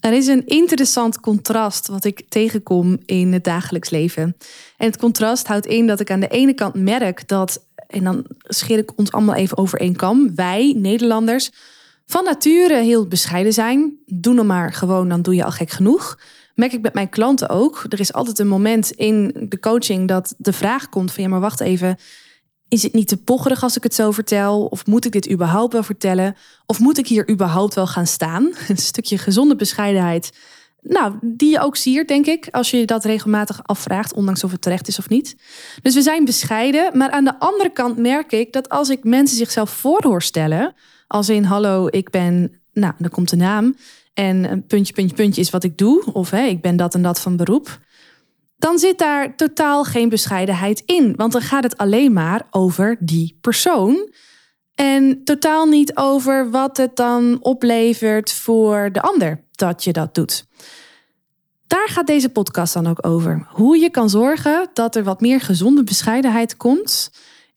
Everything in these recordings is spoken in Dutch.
Er is een interessant contrast wat ik tegenkom in het dagelijks leven. En het contrast houdt in dat ik aan de ene kant merk dat, en dan scheer ik ons allemaal even over kam, wij Nederlanders van nature heel bescheiden zijn. Doe nog maar gewoon, dan doe je al gek genoeg. Merk ik met mijn klanten ook. Er is altijd een moment in de coaching dat de vraag komt van ja, maar wacht even. Is het niet te pocherig als ik het zo vertel? Of moet ik dit überhaupt wel vertellen? Of moet ik hier überhaupt wel gaan staan? Een stukje gezonde bescheidenheid. Nou, die je ook ziet, denk ik, als je dat regelmatig afvraagt, ondanks of het terecht is of niet. Dus we zijn bescheiden, maar aan de andere kant merk ik dat als ik mensen zichzelf voor stellen, als in hallo, ik ben, nou, dan komt de naam en een puntje, puntje, puntje is wat ik doe, of hè, ik ben dat en dat van beroep dan zit daar totaal geen bescheidenheid in. Want dan gaat het alleen maar over die persoon. En totaal niet over wat het dan oplevert voor de ander dat je dat doet. Daar gaat deze podcast dan ook over. Hoe je kan zorgen dat er wat meer gezonde bescheidenheid komt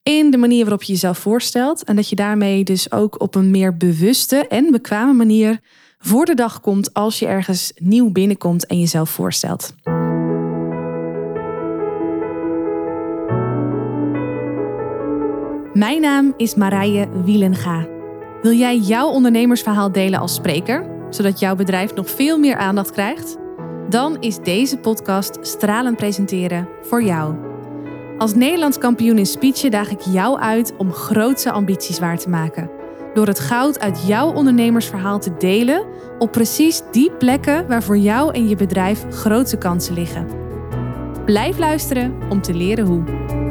in de manier waarop je jezelf voorstelt. En dat je daarmee dus ook op een meer bewuste en bekwame manier voor de dag komt als je ergens nieuw binnenkomt en jezelf voorstelt. Mijn naam is Marije Wielenga. Wil jij jouw ondernemersverhaal delen als spreker, zodat jouw bedrijf nog veel meer aandacht krijgt? Dan is deze podcast Stralen Presenteren voor jou. Als Nederlands kampioen in speechen daag ik jou uit om grootse ambities waar te maken. Door het goud uit jouw ondernemersverhaal te delen op precies die plekken waar voor jou en je bedrijf grote kansen liggen. Blijf luisteren om te leren hoe.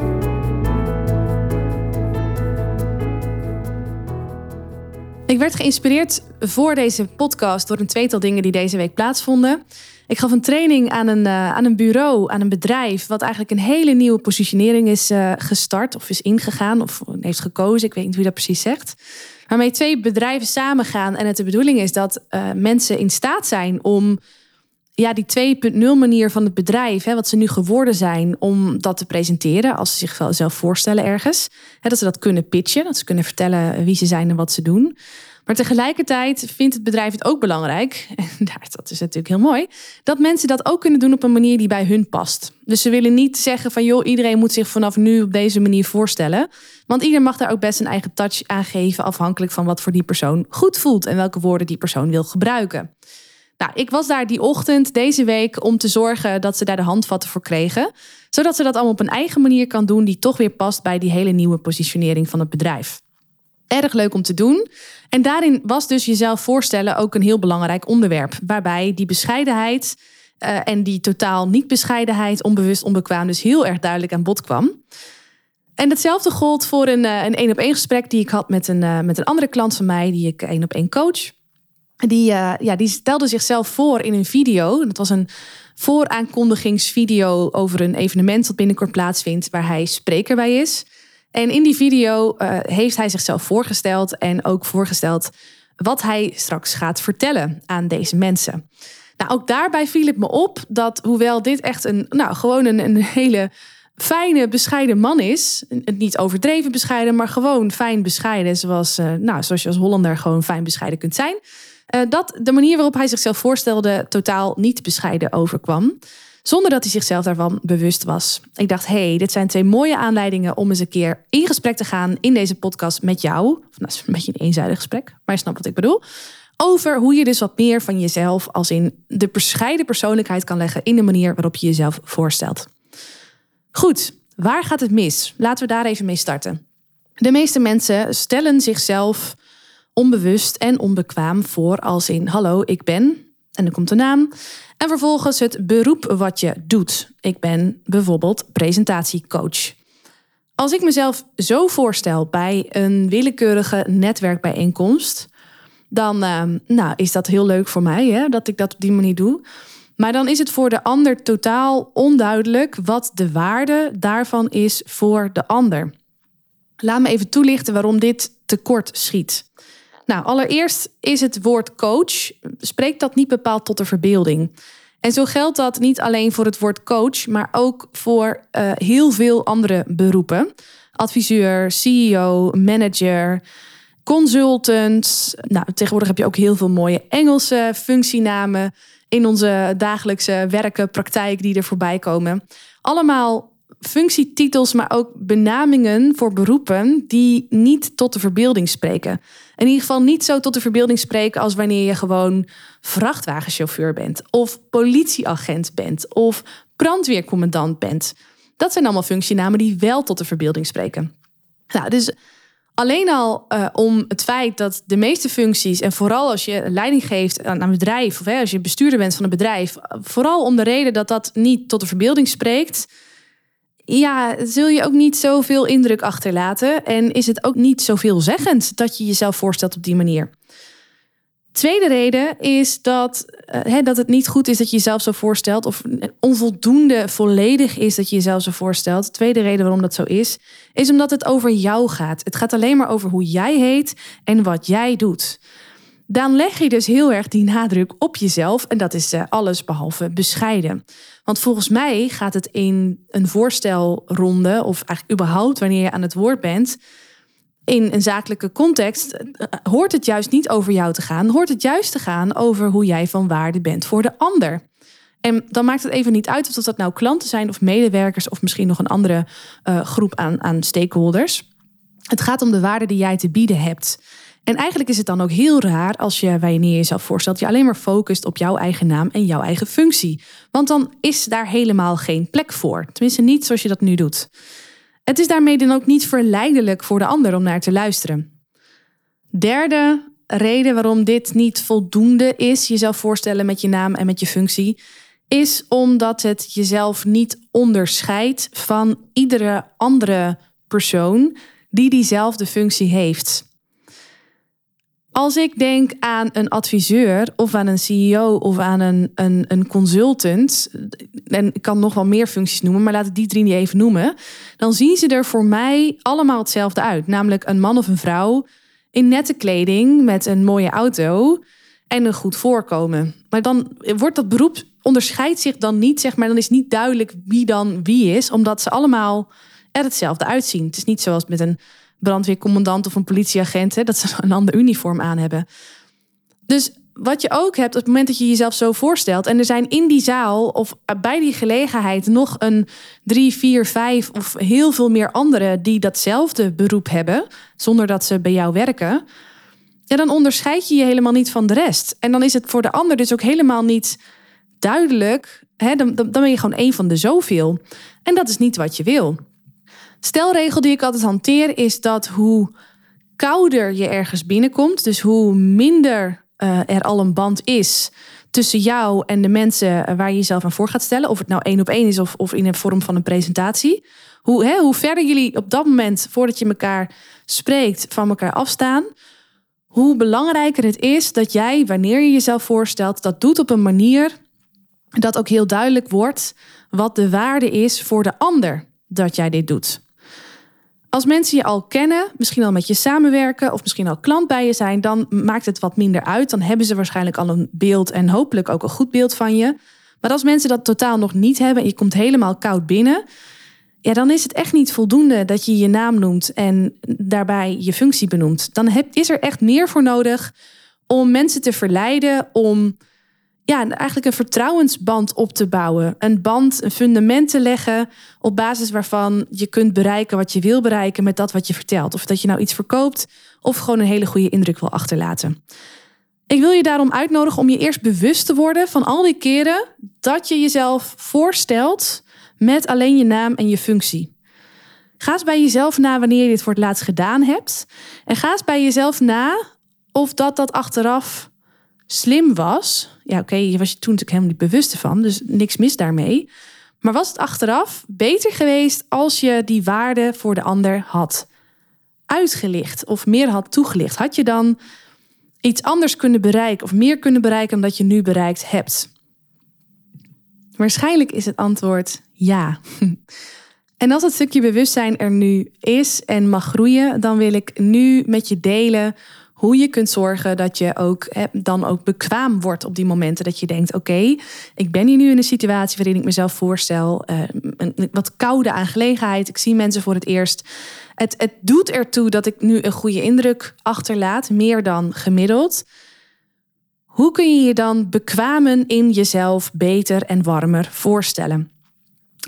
Ik werd geïnspireerd voor deze podcast door een tweetal dingen die deze week plaatsvonden. Ik gaf een training aan een, uh, aan een bureau, aan een bedrijf, wat eigenlijk een hele nieuwe positionering is uh, gestart of is ingegaan of heeft gekozen. Ik weet niet wie dat precies zegt. Waarmee twee bedrijven samengaan en het de bedoeling is dat uh, mensen in staat zijn om ja, die 2.0 manier van het bedrijf, hè, wat ze nu geworden zijn, om dat te presenteren als ze zichzelf voorstellen ergens. Hè, dat ze dat kunnen pitchen, dat ze kunnen vertellen wie ze zijn en wat ze doen. Maar tegelijkertijd vindt het bedrijf het ook belangrijk, en dat is natuurlijk heel mooi, dat mensen dat ook kunnen doen op een manier die bij hun past. Dus ze willen niet zeggen van joh, iedereen moet zich vanaf nu op deze manier voorstellen. Want ieder mag daar ook best een eigen touch aan geven, afhankelijk van wat voor die persoon goed voelt en welke woorden die persoon wil gebruiken. Nou, ik was daar die ochtend deze week om te zorgen dat ze daar de handvatten voor kregen. Zodat ze dat allemaal op een eigen manier kan doen die toch weer past bij die hele nieuwe positionering van het bedrijf. Erg leuk om te doen. En daarin was dus jezelf voorstellen ook een heel belangrijk onderwerp. Waarbij die bescheidenheid uh, en die totaal niet bescheidenheid, onbewust, onbekwaam, dus heel erg duidelijk aan bod kwam. En hetzelfde gold voor een een één op één gesprek die ik had met een, uh, met een andere klant van mij, die ik één op één coach. Die, uh, ja, die stelde zichzelf voor in een video. Dat was een vooraankondigingsvideo over een evenement dat binnenkort plaatsvindt, waar hij spreker bij is. En in die video uh, heeft hij zichzelf voorgesteld en ook voorgesteld wat hij straks gaat vertellen aan deze mensen. Nou, ook daarbij viel het me op dat, hoewel dit echt een, nou, gewoon een, een hele fijne, bescheiden man is. Niet overdreven bescheiden, maar gewoon fijn bescheiden. Zoals, uh, nou, zoals je als Hollander gewoon fijn bescheiden kunt zijn. Uh, dat de manier waarop hij zichzelf voorstelde totaal niet bescheiden overkwam. Zonder dat hij zichzelf daarvan bewust was. Ik dacht, hey, dit zijn twee mooie aanleidingen om eens een keer in gesprek te gaan in deze podcast met jou. Nou, dat is een beetje een eenzijdig gesprek, maar je snapt wat ik bedoel. Over hoe je dus wat meer van jezelf als in de bescheiden persoonlijkheid kan leggen in de manier waarop je jezelf voorstelt. Goed, waar gaat het mis? Laten we daar even mee starten. De meeste mensen stellen zichzelf onbewust en onbekwaam voor als in hallo, ik ben en dan komt de naam. En vervolgens het beroep wat je doet. Ik ben bijvoorbeeld presentatiecoach. Als ik mezelf zo voorstel bij een willekeurige netwerkbijeenkomst, dan uh, nou, is dat heel leuk voor mij hè, dat ik dat op die manier doe. Maar dan is het voor de ander totaal onduidelijk wat de waarde daarvan is voor de ander. Laat me even toelichten waarom dit tekort schiet. Nou, allereerst is het woord coach, spreekt dat niet bepaald tot de verbeelding. En zo geldt dat niet alleen voor het woord coach, maar ook voor uh, heel veel andere beroepen. Adviseur, CEO, manager. consultant. Nou, tegenwoordig heb je ook heel veel mooie Engelse functienamen in onze dagelijkse werken, praktijk die er voorbij komen. Allemaal functietitels, maar ook benamingen voor beroepen die niet tot de verbeelding spreken. In ieder geval niet zo tot de verbeelding spreken als wanneer je gewoon vrachtwagenchauffeur bent, of politieagent bent, of brandweercommandant bent. Dat zijn allemaal functienamen die wel tot de verbeelding spreken. Nou, dus alleen al uh, om het feit dat de meeste functies, en vooral als je leiding geeft aan een bedrijf, of hè, als je bestuurder bent van een bedrijf, vooral om de reden dat dat niet tot de verbeelding spreekt, ja, zul je ook niet zoveel indruk achterlaten. En is het ook niet zoveelzeggend dat je jezelf voorstelt op die manier. Tweede reden is dat, uh, dat het niet goed is dat je jezelf zo voorstelt, of onvoldoende volledig is dat je jezelf zo voorstelt. Tweede reden waarom dat zo is, is omdat het over jou gaat. Het gaat alleen maar over hoe jij heet en wat jij doet. Dan leg je dus heel erg die nadruk op jezelf en dat is uh, alles behalve bescheiden. Want volgens mij gaat het in een voorstelronde, of eigenlijk überhaupt wanneer je aan het woord bent, in een zakelijke context, eh, hoort het juist niet over jou te gaan. Hoort het juist te gaan over hoe jij van waarde bent voor de ander. En dan maakt het even niet uit of dat nou klanten zijn of medewerkers of misschien nog een andere groep aan, aan stakeholders. Het gaat om de waarde die jij te bieden hebt. En eigenlijk is het dan ook heel raar als je, wanneer je jezelf voorstelt, je alleen maar focust op jouw eigen naam en jouw eigen functie. Want dan is daar helemaal geen plek voor. Tenminste, niet zoals je dat nu doet. Het is daarmee dan ook niet verleidelijk voor de ander om naar te luisteren. Derde reden waarom dit niet voldoende is, jezelf voorstellen met je naam en met je functie, is omdat het jezelf niet onderscheidt van iedere andere persoon die diezelfde functie heeft. Als ik denk aan een adviseur of aan een CEO of aan een, een, een consultant, en ik kan nog wel meer functies noemen, maar laat ik die drie niet even noemen, dan zien ze er voor mij allemaal hetzelfde uit. Namelijk een man of een vrouw in nette kleding met een mooie auto en een goed voorkomen. Maar dan wordt dat beroep onderscheidt zich dan niet, zeg maar, dan is niet duidelijk wie dan wie is, omdat ze allemaal er hetzelfde uitzien. Het is niet zoals met een brandweercommandant of een politieagent, hè, dat ze een ander uniform aan hebben. Dus wat je ook hebt op het moment dat je jezelf zo voorstelt. En er zijn in die zaal of bij die gelegenheid nog een drie, vier, vijf of heel veel meer anderen die datzelfde beroep hebben, zonder dat ze bij jou werken. Ja, dan onderscheid je je helemaal niet van de rest. En dan is het voor de ander dus ook helemaal niet duidelijk. Dan, dan ben je gewoon één van de zoveel. En dat is niet wat je wil. Stelregel die ik altijd hanteer is dat hoe kouder je ergens binnenkomt, dus hoe minder uh, er al een band is tussen jou en de mensen waar je jezelf aan voor gaat stellen, of het nou één op één is of, of in de vorm van een presentatie. Hoe, hè, hoe verder jullie op dat moment, voordat je elkaar spreekt, van elkaar afstaan, hoe belangrijker het is dat jij, wanneer je jezelf voorstelt, dat doet op een manier dat ook heel duidelijk wordt wat de waarde is voor de ander dat jij dit doet. Als mensen je al kennen, misschien al met je samenwerken of misschien al klant bij je zijn, dan maakt het wat minder uit. Dan hebben ze waarschijnlijk al een beeld en hopelijk ook een goed beeld van je. Maar als mensen dat totaal nog niet hebben en je komt helemaal koud binnen, ja, dan is het echt niet voldoende dat je je naam noemt en daarbij je functie benoemt. Dan is er echt meer voor nodig om mensen te verleiden om ja, eigenlijk een vertrouwensband op te bouwen. Een band, een fundament te leggen op basis waarvan je kunt bereiken wat je wil bereiken met dat wat je vertelt. Of dat je nou iets verkoopt of gewoon een hele goede indruk wil achterlaten. Ik wil je daarom uitnodigen om je eerst bewust te worden van al die keren dat je jezelf voorstelt met alleen je naam en je functie. Ga eens bij jezelf na wanneer je dit voor het laatst gedaan hebt. En ga eens bij jezelf na of dat dat achteraf slim was. Ja, oké, je was je toen natuurlijk helemaal niet bewust van, dus niks mis daarmee. Maar was het achteraf beter geweest als je die waarde voor de ander had uitgelicht of meer had toegelicht? Had je dan iets anders kunnen bereiken of meer kunnen bereiken dan dat je nu bereikt hebt? Waarschijnlijk is het antwoord ja. En als het stukje bewustzijn er nu is en mag groeien, dan wil ik nu met je delen hoe je kunt zorgen dat je ook dan ook bekwaam wordt op die momenten dat je denkt: oké, ik ben hier nu in een situatie waarin ik mezelf voorstel, uh, een, wat koude aangelegenheid. Ik zie mensen voor het eerst. Het, het doet ertoe dat ik nu een goede indruk achterlaat, meer dan gemiddeld. Hoe kun je je dan bekwamen in jezelf beter en warmer voorstellen?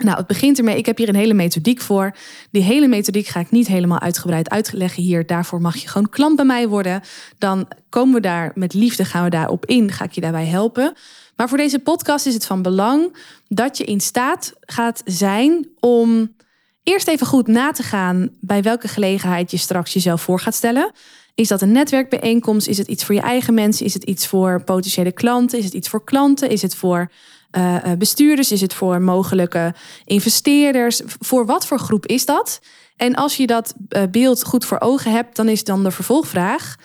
Nou, het begint ermee. Ik heb hier een hele methodiek voor. Die hele methodiek ga ik niet helemaal uitgebreid uitleggen hier. Daarvoor mag je gewoon klant bij mij worden. Dan komen we daar met liefde, gaan we daarop in. Ga ik je daarbij helpen. Maar voor deze podcast is het van belang dat je in staat gaat zijn om eerst even goed na te gaan bij welke gelegenheid je straks jezelf voor gaat stellen. Is dat een netwerkbijeenkomst? Is het iets voor je eigen mensen? Is het iets voor potentiële klanten? Is het iets voor klanten? Is het voor uh, bestuurders? Is het voor mogelijke investeerders? Voor wat voor groep is dat? En als je dat uh, beeld goed voor ogen hebt, dan is dan de vervolgvraag: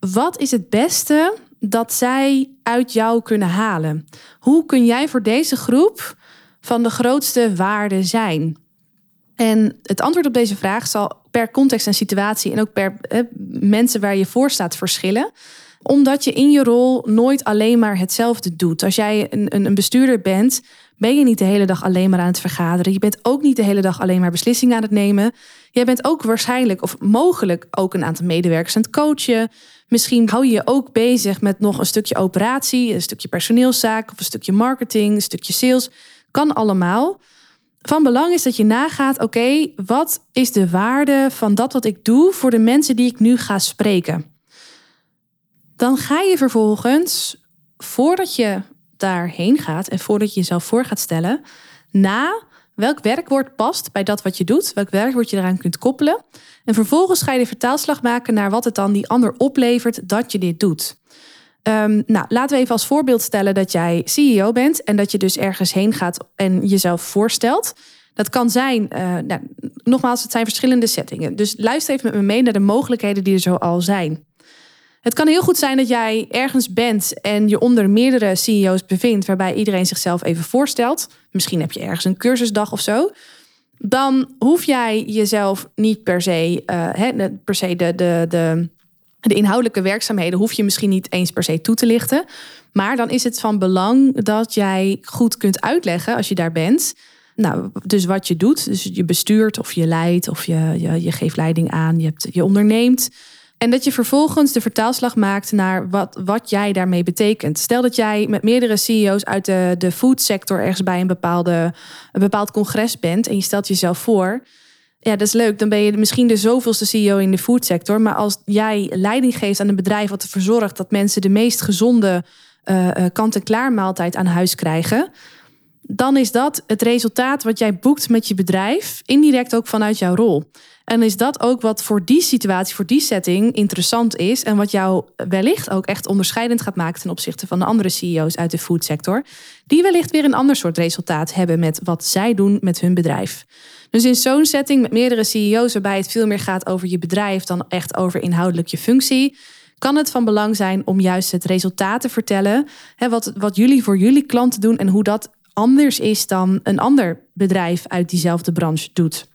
wat is het beste dat zij uit jou kunnen halen? Hoe kun jij voor deze groep van de grootste waarde zijn? En het antwoord op deze vraag zal per context en situatie en ook per eh, mensen waar je voor staat verschillen omdat je in je rol nooit alleen maar hetzelfde doet. Als jij een, een bestuurder bent, ben je niet de hele dag alleen maar aan het vergaderen. Je bent ook niet de hele dag alleen maar beslissingen aan het nemen. Jij bent ook waarschijnlijk of mogelijk ook een aantal medewerkers aan het coachen. Misschien hou je je ook bezig met nog een stukje operatie, een stukje personeelszaak of een stukje marketing, een stukje sales. Kan allemaal. Van belang is dat je nagaat: oké, wat is de waarde van dat wat ik doe voor de mensen die ik nu ga spreken? Dan ga je vervolgens, voordat je daarheen gaat en voordat je jezelf voor gaat stellen, na welk werkwoord past bij dat wat je doet, welk werkwoord je eraan kunt koppelen. En vervolgens ga je de vertaalslag maken naar wat het dan die ander oplevert dat je dit doet. Um, nou, laten we even als voorbeeld stellen dat jij CEO bent en dat je dus ergens heen gaat en jezelf voorstelt. Dat kan zijn, uh, nou, nogmaals, het zijn verschillende settingen. Dus luister even met me mee naar de mogelijkheden die er zo al zijn. Het kan heel goed zijn dat jij ergens bent en je onder meerdere CEO's bevindt, waarbij iedereen zichzelf even voorstelt. Misschien heb je ergens een cursusdag of zo. Dan hoef jij jezelf niet per se, uh, per se de, de, de, de inhoudelijke werkzaamheden, hoef je misschien niet eens per se toe te lichten. Maar dan is het van belang dat jij goed kunt uitleggen als je daar bent. Nou, dus wat je doet. Dus je bestuurt of je leidt of je, je, je geeft leiding aan, je, hebt, je onderneemt. En dat je vervolgens de vertaalslag maakt naar wat, wat jij daarmee betekent. Stel dat jij met meerdere CEO's uit de, de foodsector ergens bij een, bepaalde, een bepaald congres bent en je stelt jezelf voor. Ja, dat is leuk. Dan ben je misschien de zoveelste CEO in de foodsector. Maar als jij leiding geeft aan een bedrijf wat ervoor zorgt dat mensen de meest gezonde uh, kant-en-klaar maaltijd aan huis krijgen dan is dat het resultaat wat jij boekt met je bedrijf, indirect ook vanuit jouw rol. En is dat ook wat voor die situatie, voor die setting interessant is en wat jou wellicht ook echt onderscheidend gaat maken ten opzichte van de andere CEO's uit de foodsector, die wellicht weer een ander soort resultaat hebben met wat zij doen met hun bedrijf. Dus in zo'n setting met meerdere CEO's waarbij het veel meer gaat over je bedrijf dan echt over inhoudelijk je functie, kan het van belang zijn om juist het resultaat te vertellen. Hè, wat, wat jullie voor jullie klanten doen en hoe dat anders is dan een ander bedrijf uit diezelfde branche doet.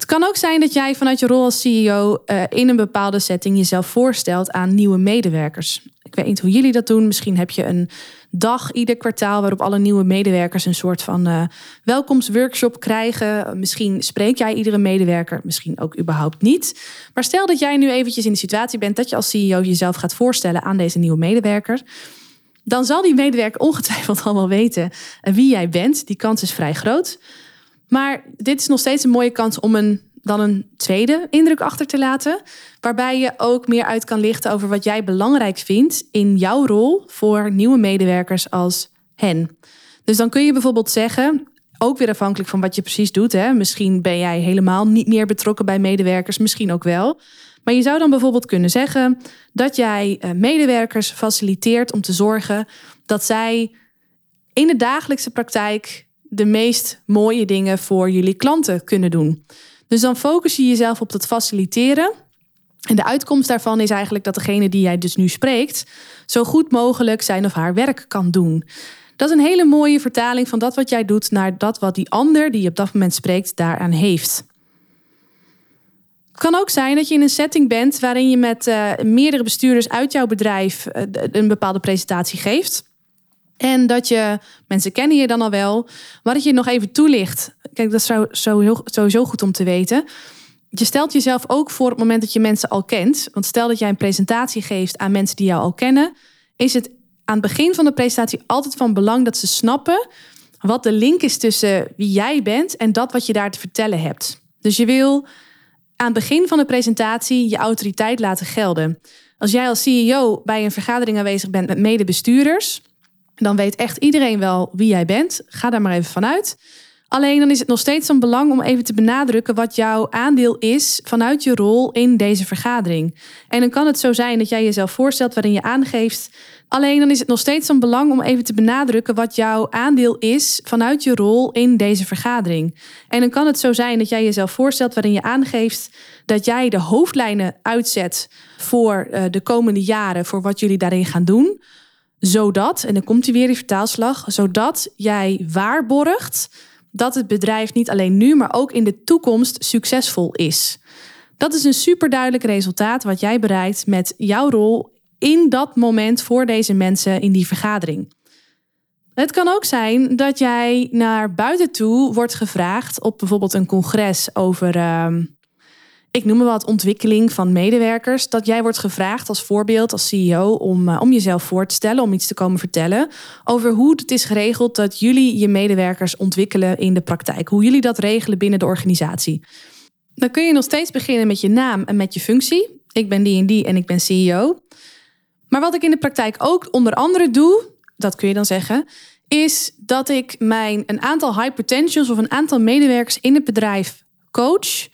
Het kan ook zijn dat jij vanuit je rol als CEO eh, in een bepaalde setting jezelf voorstelt aan nieuwe medewerkers. Ik weet niet hoe jullie dat doen. Misschien heb je een dag ieder kwartaal waarop alle nieuwe medewerkers een soort van uh, welkomstworkshop krijgen. Misschien spreek jij iedere medewerker, misschien ook überhaupt niet. Maar stel dat jij nu eventjes in de situatie bent dat je als CEO jezelf gaat voorstellen aan deze nieuwe medewerker dan zal die medewerker ongetwijfeld al wel weten eh, wie jij bent. Die kans is vrij groot. Maar dit is nog steeds een mooie kans om een, dan een tweede indruk achter te laten. Waarbij je ook meer uit kan lichten over wat jij belangrijk vindt in jouw rol voor nieuwe medewerkers als hen. Dus dan kun je bijvoorbeeld zeggen, ook weer afhankelijk van wat je precies doet. Hè? Misschien ben jij helemaal niet meer betrokken bij medewerkers, misschien ook wel. Maar je zou dan bijvoorbeeld kunnen zeggen dat jij eh, medewerkers faciliteert om te zorgen dat zij in de dagelijkse praktijk de meest mooie dingen voor jullie klanten kunnen doen. Dus dan focus je jezelf op dat faciliteren. En de uitkomst daarvan is eigenlijk dat degene die jij dus nu spreekt, zo goed mogelijk zijn of haar werk kan doen. Dat is een hele mooie vertaling van dat wat jij doet naar dat wat die ander die je op dat moment spreekt daaraan heeft. Het kan ook zijn dat je in een setting bent waarin je met uh, meerdere bestuurders uit jouw bedrijf uh, een bepaalde presentatie geeft. En dat je, mensen kennen je dan al wel, maar dat je nog even toelicht. Kijk, dat is sowieso goed om te weten. Je stelt jezelf ook voor op het moment dat je mensen al kent. Want stel dat jij een presentatie geeft aan mensen die jou al kennen, is het aan het begin van de presentatie altijd van belang dat ze snappen wat de link is tussen wie jij bent en dat wat je daar te vertellen hebt. Dus je wil aan het begin van de presentatie je autoriteit laten gelden. Als jij als CEO bij een vergadering aanwezig bent met medebestuurders, dan weet echt iedereen wel wie jij bent. Ga daar maar even vanuit. Alleen dan is het nog steeds van belang om even te benadrukken wat jouw aandeel is vanuit je rol in deze vergadering. En dan kan het zo zijn dat jij jezelf voorstelt waarin je aangeeft. Alleen dan is het nog steeds van belang om even te benadrukken wat jouw aandeel is vanuit je rol in deze vergadering. En dan kan het zo zijn dat jij jezelf voorstelt waarin je aangeeft dat jij de hoofdlijnen uitzet voor eh, de komende jaren, voor wat jullie daarin gaan doen. Zodat, en dan komt hij weer die vertaalslag, zodat jij waarborgt dat het bedrijf niet alleen nu, maar ook in de toekomst succesvol is. Dat is een superduidelijk resultaat wat jij bereikt met jouw rol in dat moment voor deze mensen in die vergadering. Het kan ook zijn dat jij naar buiten toe wordt gevraagd op bijvoorbeeld een congres over uh, ik noem maar wat, ontwikkeling van medewerkers. Dat jij wordt gevraagd als voorbeeld, als CEO, om, uh, om jezelf voor te stellen, om iets te komen vertellen over hoe het is geregeld dat jullie je medewerkers ontwikkelen in de praktijk. Hoe jullie dat regelen binnen de organisatie. Dan kun je nog steeds beginnen met je naam en met je functie. Ik ben die en die en ik ben CEO. Maar wat ik in de praktijk ook onder andere doe, dat kun je dan zeggen, is dat ik mijn een aantal high potentials of een aantal medewerkers in het bedrijf coach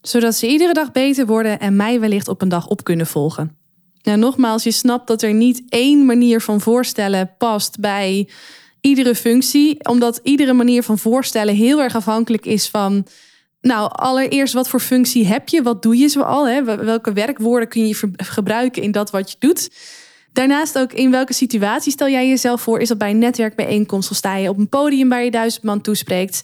zodat ze iedere dag beter worden en mij wellicht op een dag op kunnen volgen. Nou, nogmaals, je snapt dat er niet één manier van voorstellen past bij iedere functie, omdat iedere manier van voorstellen heel erg afhankelijk is van. Nou, allereerst, wat voor functie heb je? Wat doe je zoal? Hè? Welke werkwoorden kun je gebruiken in dat wat je doet? Daarnaast ook in welke situatie stel jij jezelf voor? Is dat bij een netwerkbijeenkomst of sta je op een podium waar je duizend man toespreekt?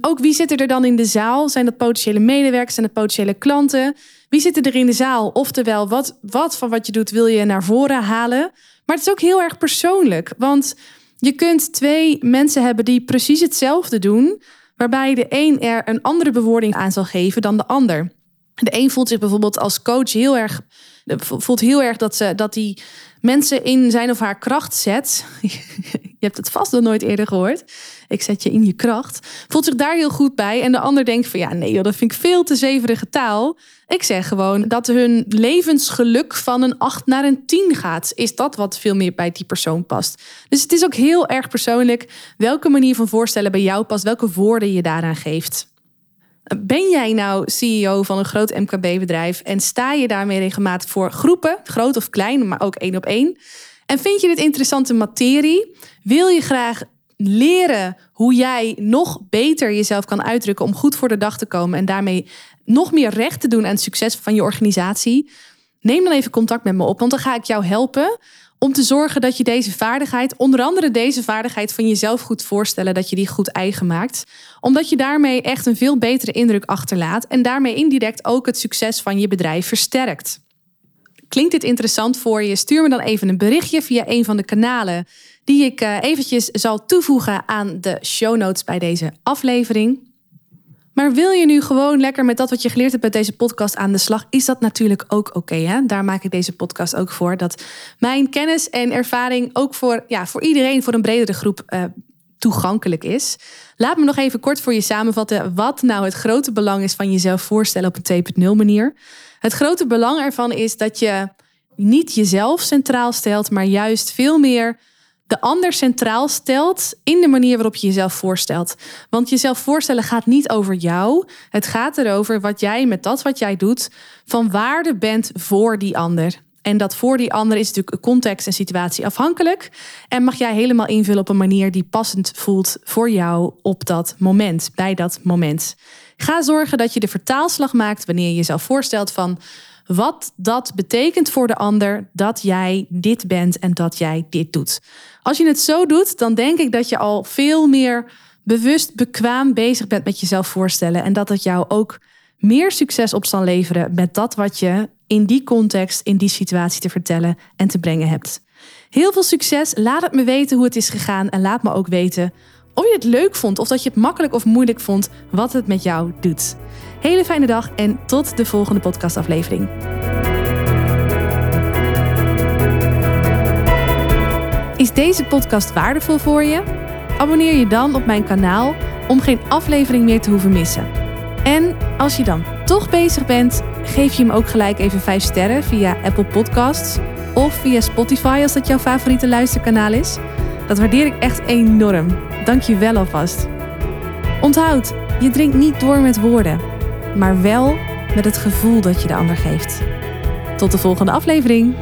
Ook wie zitten er dan in de zaal? Zijn dat potentiële medewerkers? Zijn dat potentiële klanten? Wie zitten er in de zaal? Oftewel, wat, wat van wat je doet wil je naar voren halen? Maar het is ook heel erg persoonlijk. Want je kunt twee mensen hebben die precies hetzelfde doen, waarbij de een er een andere bewoording aan zal geven dan de ander. De een voelt zich bijvoorbeeld als coach heel erg, voelt heel erg dat, ze, dat die mensen in zijn of haar kracht zet. je hebt het vast nog nooit eerder gehoord ik zet je in je kracht, voelt zich daar heel goed bij. En de ander denkt van ja, nee joh, dat vind ik veel te zeverige taal. Ik zeg gewoon dat hun levensgeluk van een 8 naar een 10 gaat. Is dat wat veel meer bij die persoon past. Dus het is ook heel erg persoonlijk welke manier van voorstellen bij jou past, welke woorden je daaraan geeft. Ben jij nou CEO van een groot MKB-bedrijf en sta je daarmee regelmatig voor groepen, groot of klein, maar ook één op één? En vind je dit interessante materie? Wil je graag leren hoe jij nog beter jezelf kan uitdrukken om goed voor de dag te komen en daarmee nog meer recht te doen aan het succes van je organisatie, neem dan even contact met me op, want dan ga ik jou helpen om te zorgen dat je deze vaardigheid, onder andere deze vaardigheid van jezelf goed voorstellen, dat je die goed eigen maakt. Omdat je daarmee echt een veel betere indruk achterlaat en daarmee indirect ook het succes van je bedrijf versterkt. Klinkt dit interessant voor je? Stuur me dan even een berichtje via een van de kanalen die ik uh, eventjes zal toevoegen aan de show notes bij deze aflevering. Maar wil je nu gewoon lekker met dat wat je geleerd hebt met deze podcast aan de slag, is dat natuurlijk ook oké. Daar maak ik deze podcast ook voor. Dat mijn kennis en ervaring ook voor, ja, voor iedereen, voor een bredere groep uh, toegankelijk is. Laat me nog even kort voor je samenvatten wat nou het grote belang is van jezelf voorstellen op een 2.0 manier. Het grote belang ervan is dat je niet jezelf centraal stelt, maar juist veel meer de ander centraal stelt in de manier waarop je jezelf voorstelt. Want jezelf voorstellen gaat niet over jou. Het gaat erover wat jij met dat wat jij doet van waarde bent voor die ander. En dat voor die ander is natuurlijk context en situatie afhankelijk. En mag jij helemaal invullen op een manier die passend voelt voor jou op dat moment, bij dat moment. Ga zorgen dat je de vertaalslag maakt wanneer je jezelf voorstelt van wat dat betekent voor de ander dat jij dit bent en dat jij dit doet. Als je het zo doet, dan denk ik dat je al veel meer bewust, bekwaam bezig bent met jezelf voorstellen en dat het jou ook meer succes op zal leveren met dat wat je in die context, in die situatie te vertellen en te brengen hebt. Heel veel succes. Laat het me weten hoe het is gegaan en laat me ook weten of je het leuk vond of dat je het makkelijk of moeilijk vond wat het met jou doet. Hele fijne dag en tot de volgende podcastaflevering. Is deze podcast waardevol voor je? Abonneer je dan op mijn kanaal om geen aflevering meer te hoeven missen. En als je dan toch bezig bent, geef je hem ook gelijk even 5 sterren via Apple Podcasts of via Spotify als dat jouw favoriete luisterkanaal is. Dat waardeer ik echt enorm. Dank je wel alvast. Onthoud, je drinkt niet door met woorden, maar wel met het gevoel dat je de ander geeft. Tot de volgende aflevering.